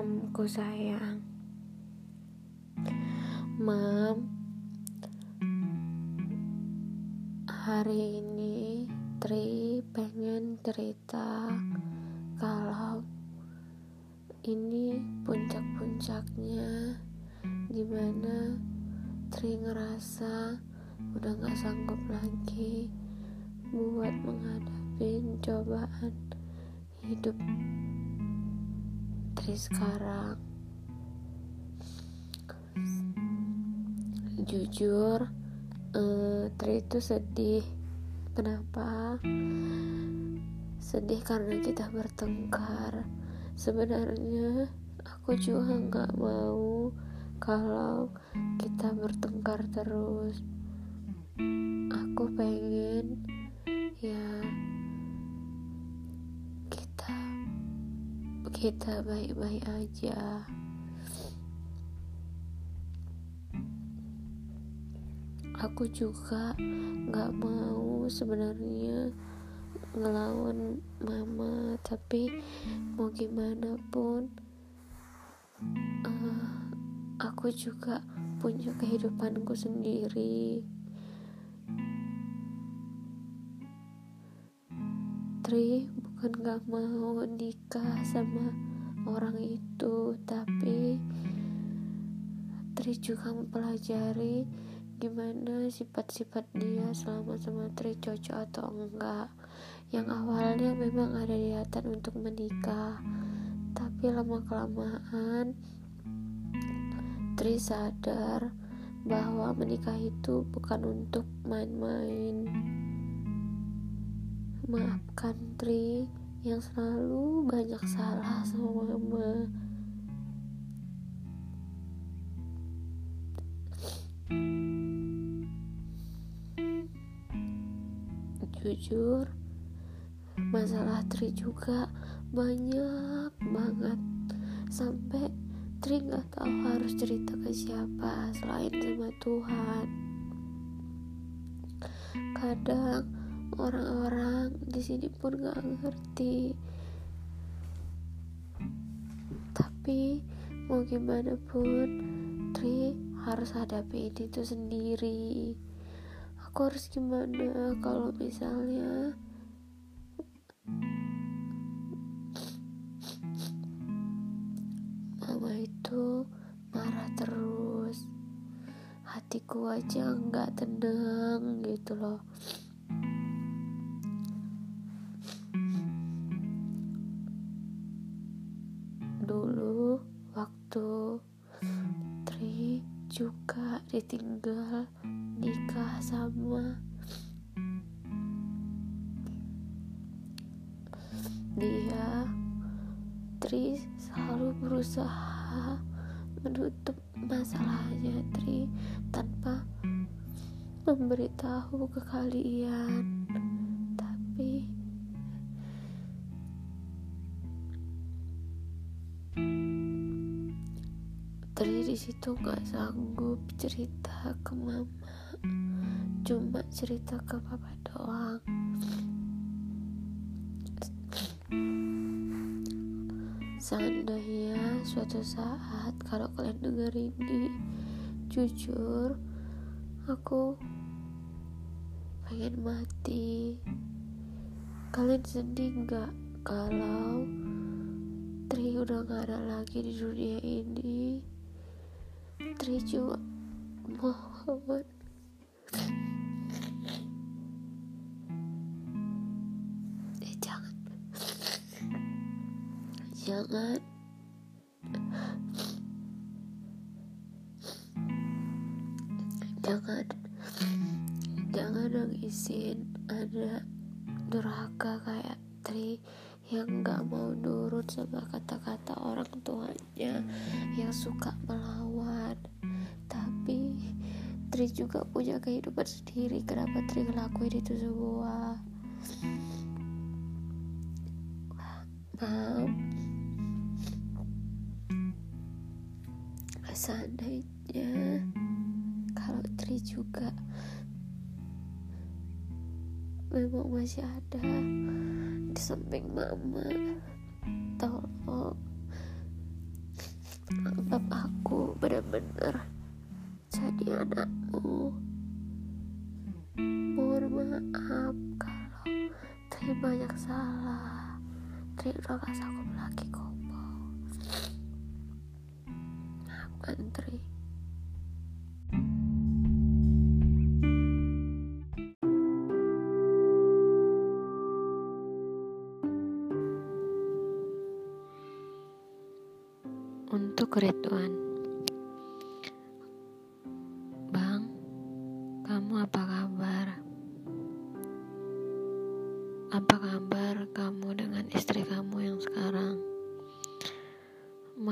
Mamku sayang. Mam Hari ini Tri pengen cerita Kalau Ini puncak-puncaknya. Di mana Tri ngerasa Udah gak sanggup lagi Buat menghadapi cobaan Hidup Tri sekarang. Jujur uh, Tri itu sedih. Kenapa? Sedih karena kita bertengkar. Sebenarnya aku juga nggak mau kalau kita bertengkar terus. Aku pengen ya kita baik-baik aja. Aku juga nggak mau sebenarnya ngelawan mama tapi mau gimana pun uh, aku juga punya kehidupanku sendiri. Tri bukan gak mau nikah sama orang itu tapi Tri juga mempelajari gimana sifat-sifat dia selama sama Tri cocok atau enggak. Yang awalnya memang ada niatan untuk menikah tapi lama kelamaan Tri sadar bahwa menikah itu bukan untuk main-main maafkan Tri yang selalu banyak salah sama mama. Jujur masalah Tri juga banyak banget. Sampai Tri nggak tahu harus cerita ke siapa selain sama Tuhan. Kadang orang-orang di sini pun gak ngerti. Tapi mau gimana pun Tri harus hadapi ini tuh sendiri. Aku harus gimana kalau misalnya mama itu marah terus. Hatiku aja nggak tenang gitu loh ditinggal nikah sama dia. Tri selalu berusaha menutup masalahnya Tri tanpa memberitahu ke kalian tapi Situ nggak sanggup cerita ke mama, cuma cerita ke papa doang. Seandainya suatu saat kalau kalian dengar ini, jujur, aku pengen mati. Kalian sedih nggak kalau Tri udah gak ada lagi di dunia ini? Tri cuma mohon. Eh jangan. Jangan. Jangan. Jangan nangisin ada durhaka kayak Tri yang gak mau nurut sama kata-kata orang tuanya yang suka melawan Tri juga punya kehidupan sendiri. Kenapa Tri ngelakuin itu semua? Mam. Seandainya kalau Tri juga memang masih ada di samping mama tolong Tri udah gak sanggup lagi kopo maafkan Tri. Untuk Ridwan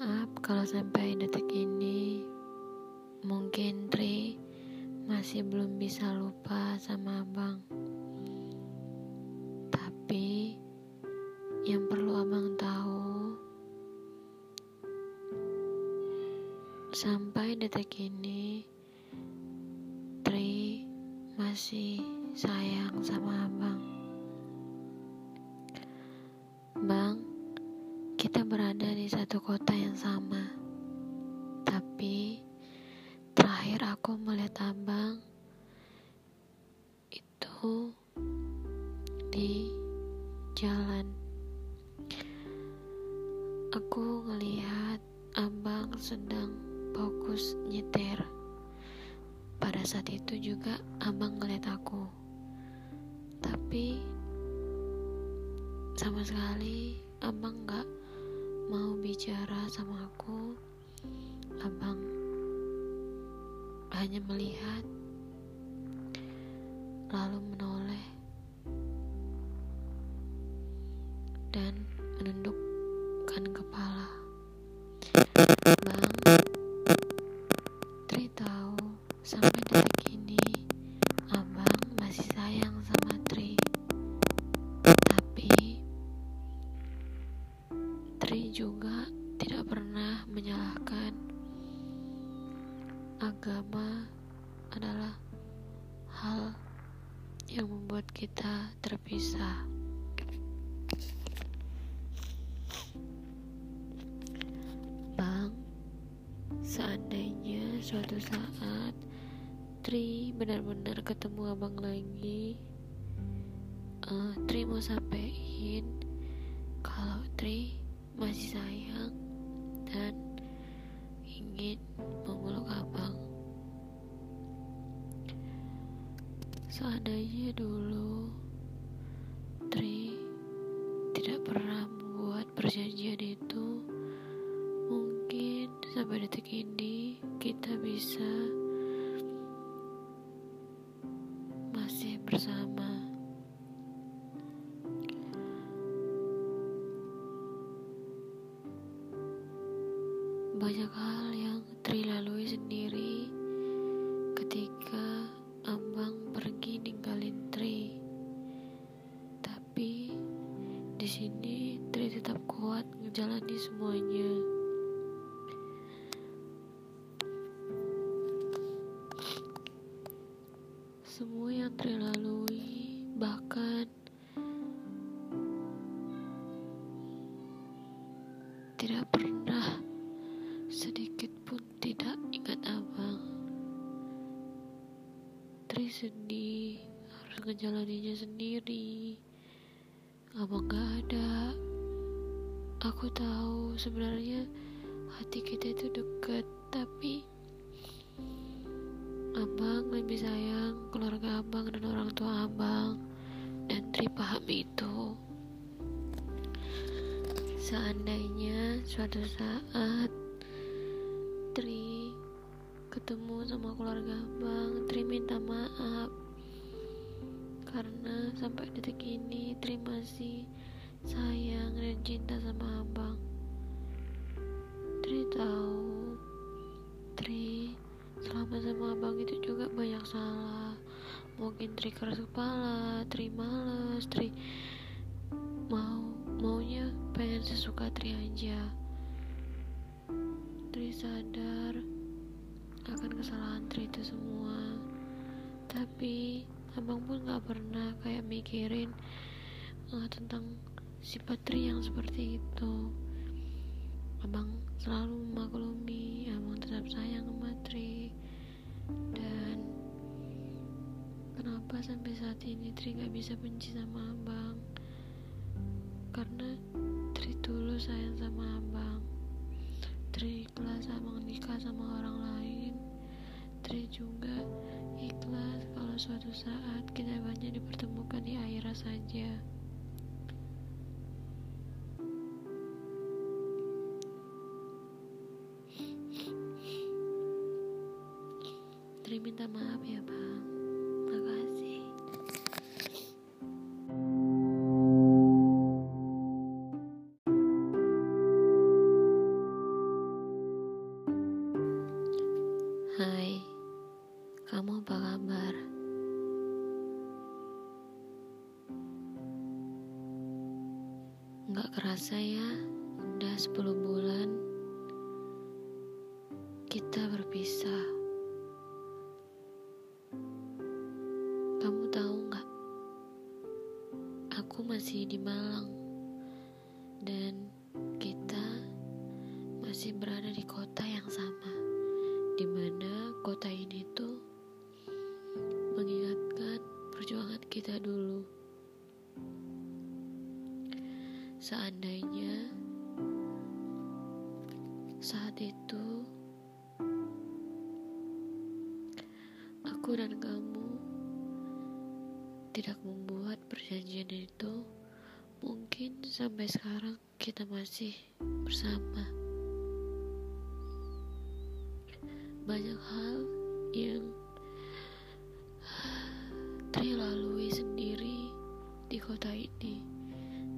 maaf kalau sampai detik ini mungkin Tri masih belum bisa lupa sama abang tapi yang perlu abang tahu Sampai detik ini, Tri masih sayang sama abang. Kota yang sama. Tapi, terakhir aku melihat abang bicara sama aku. Abang hanya melihat lalu menoleh juga tidak pernah menyalahkan agama adalah hal yang membuat kita terpisah. Bang, seandainya suatu saat Tri benar-benar ketemu abang lagi, uh, Tri mau sampein kalau Tri masih sayang dan ingin memeluk abang. Seandainya dulu Banyak hal yang Tri lalui sendiri ketika abang pergi ninggalin Tri. Tapi di sini Tri tetap kuat ngejalani semuanya. Semua yang Tri lalui bahkan tidak pernah ngejalaninya sendiri. Abang gak ada. Aku tahu sebenarnya hati kita itu dekat, tapi abang lebih sayang keluarga abang dan orang tua abang. Dan Tri paham itu. Seandainya suatu saat Tri ketemu sama keluarga abang, Tri minta maaf karena sampai detik ini Tri masih sayang dan cinta sama abang. Tri tahu Tri selama sama abang itu juga banyak salah. Mungkin Tri keras kepala, Tri males, Tri mau maunya pengen sesuka Tri aja. Tri sadar akan kesalahan Tri itu semua. Tapi abang pun gak pernah kayak mikirin uh, tentang sifat Tri yang seperti itu. Abang selalu memaklumi abang tetap sayang sama Tri dan kenapa sampai saat ini Tri gak bisa benci sama abang? Karena Tri tulus sayang sama abang. Tri ikhlas abang nikah sama orang lain. Tri juga ikhlas kalau suatu saat kita banyak dipertemukan di akhirat saja masih di Malang dan kita masih berada di kota yang sama, di mana kota ini tuh mengingatkan perjuangan kita dulu. Seandainya saat itu aku dan kamu tidak membuat perjanjian itu, mungkin sampai sekarang kita masih bersama. Banyak hal yang Tri lalui sendiri di kota ini,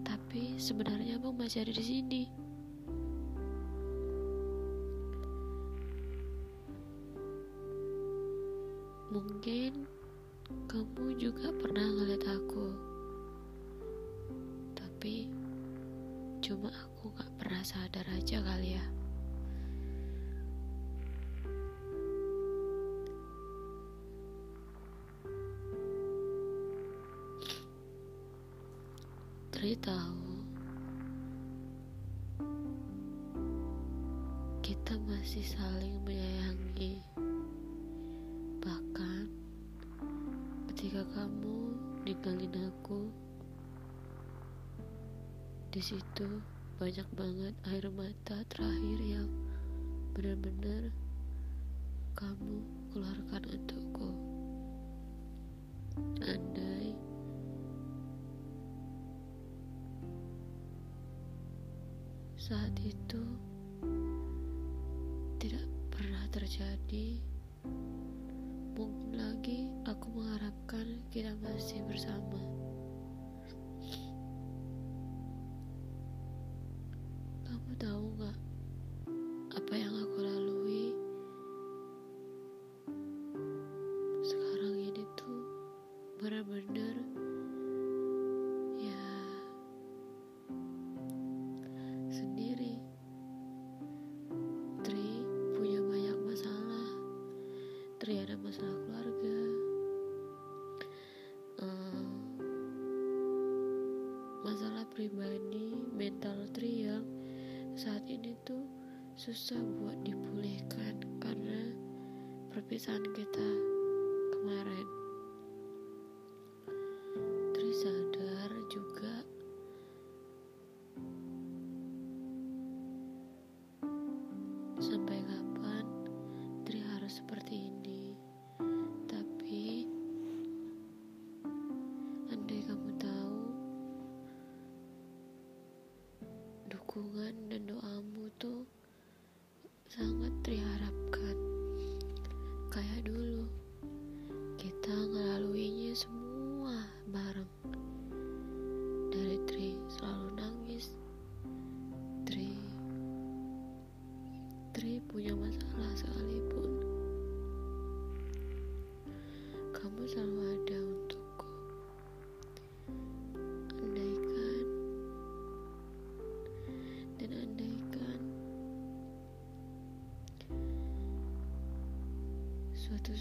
tapi sebenarnya abang masih ada di sini. Mungkin kamu juga pernah ngeliat aku Cuma aku gak pernah sadar aja kali ya. Tri tahu Kita masih saling menyayangi. Bahkan ketika kamu ninggalin aku di situ banyak banget air mata terakhir yang benar-benar kamu keluarkan untukku andai saat itu tidak pernah terjadi mungkin lagi aku mengharapkan kita masih bersama. Tahu gak apa yang aku lalui sekarang ini tuh benar-benar ya sendiri. Tri punya banyak masalah. Tri ada masalah keluarga. Eh, masalah pribadi, mental Tri yang saat ini tuh susah buat dipulihkan karena perpisahan kita kemarin. Dukungan dan doamu tuh sangat Tri harapkan. Kayak dulu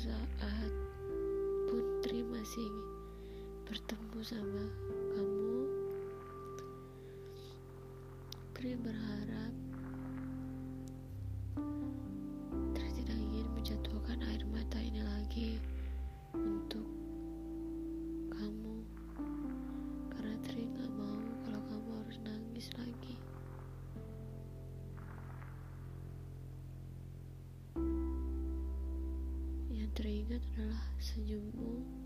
saat Putri masih bertemu sama kamu Tri berharap teringat adalah senyummu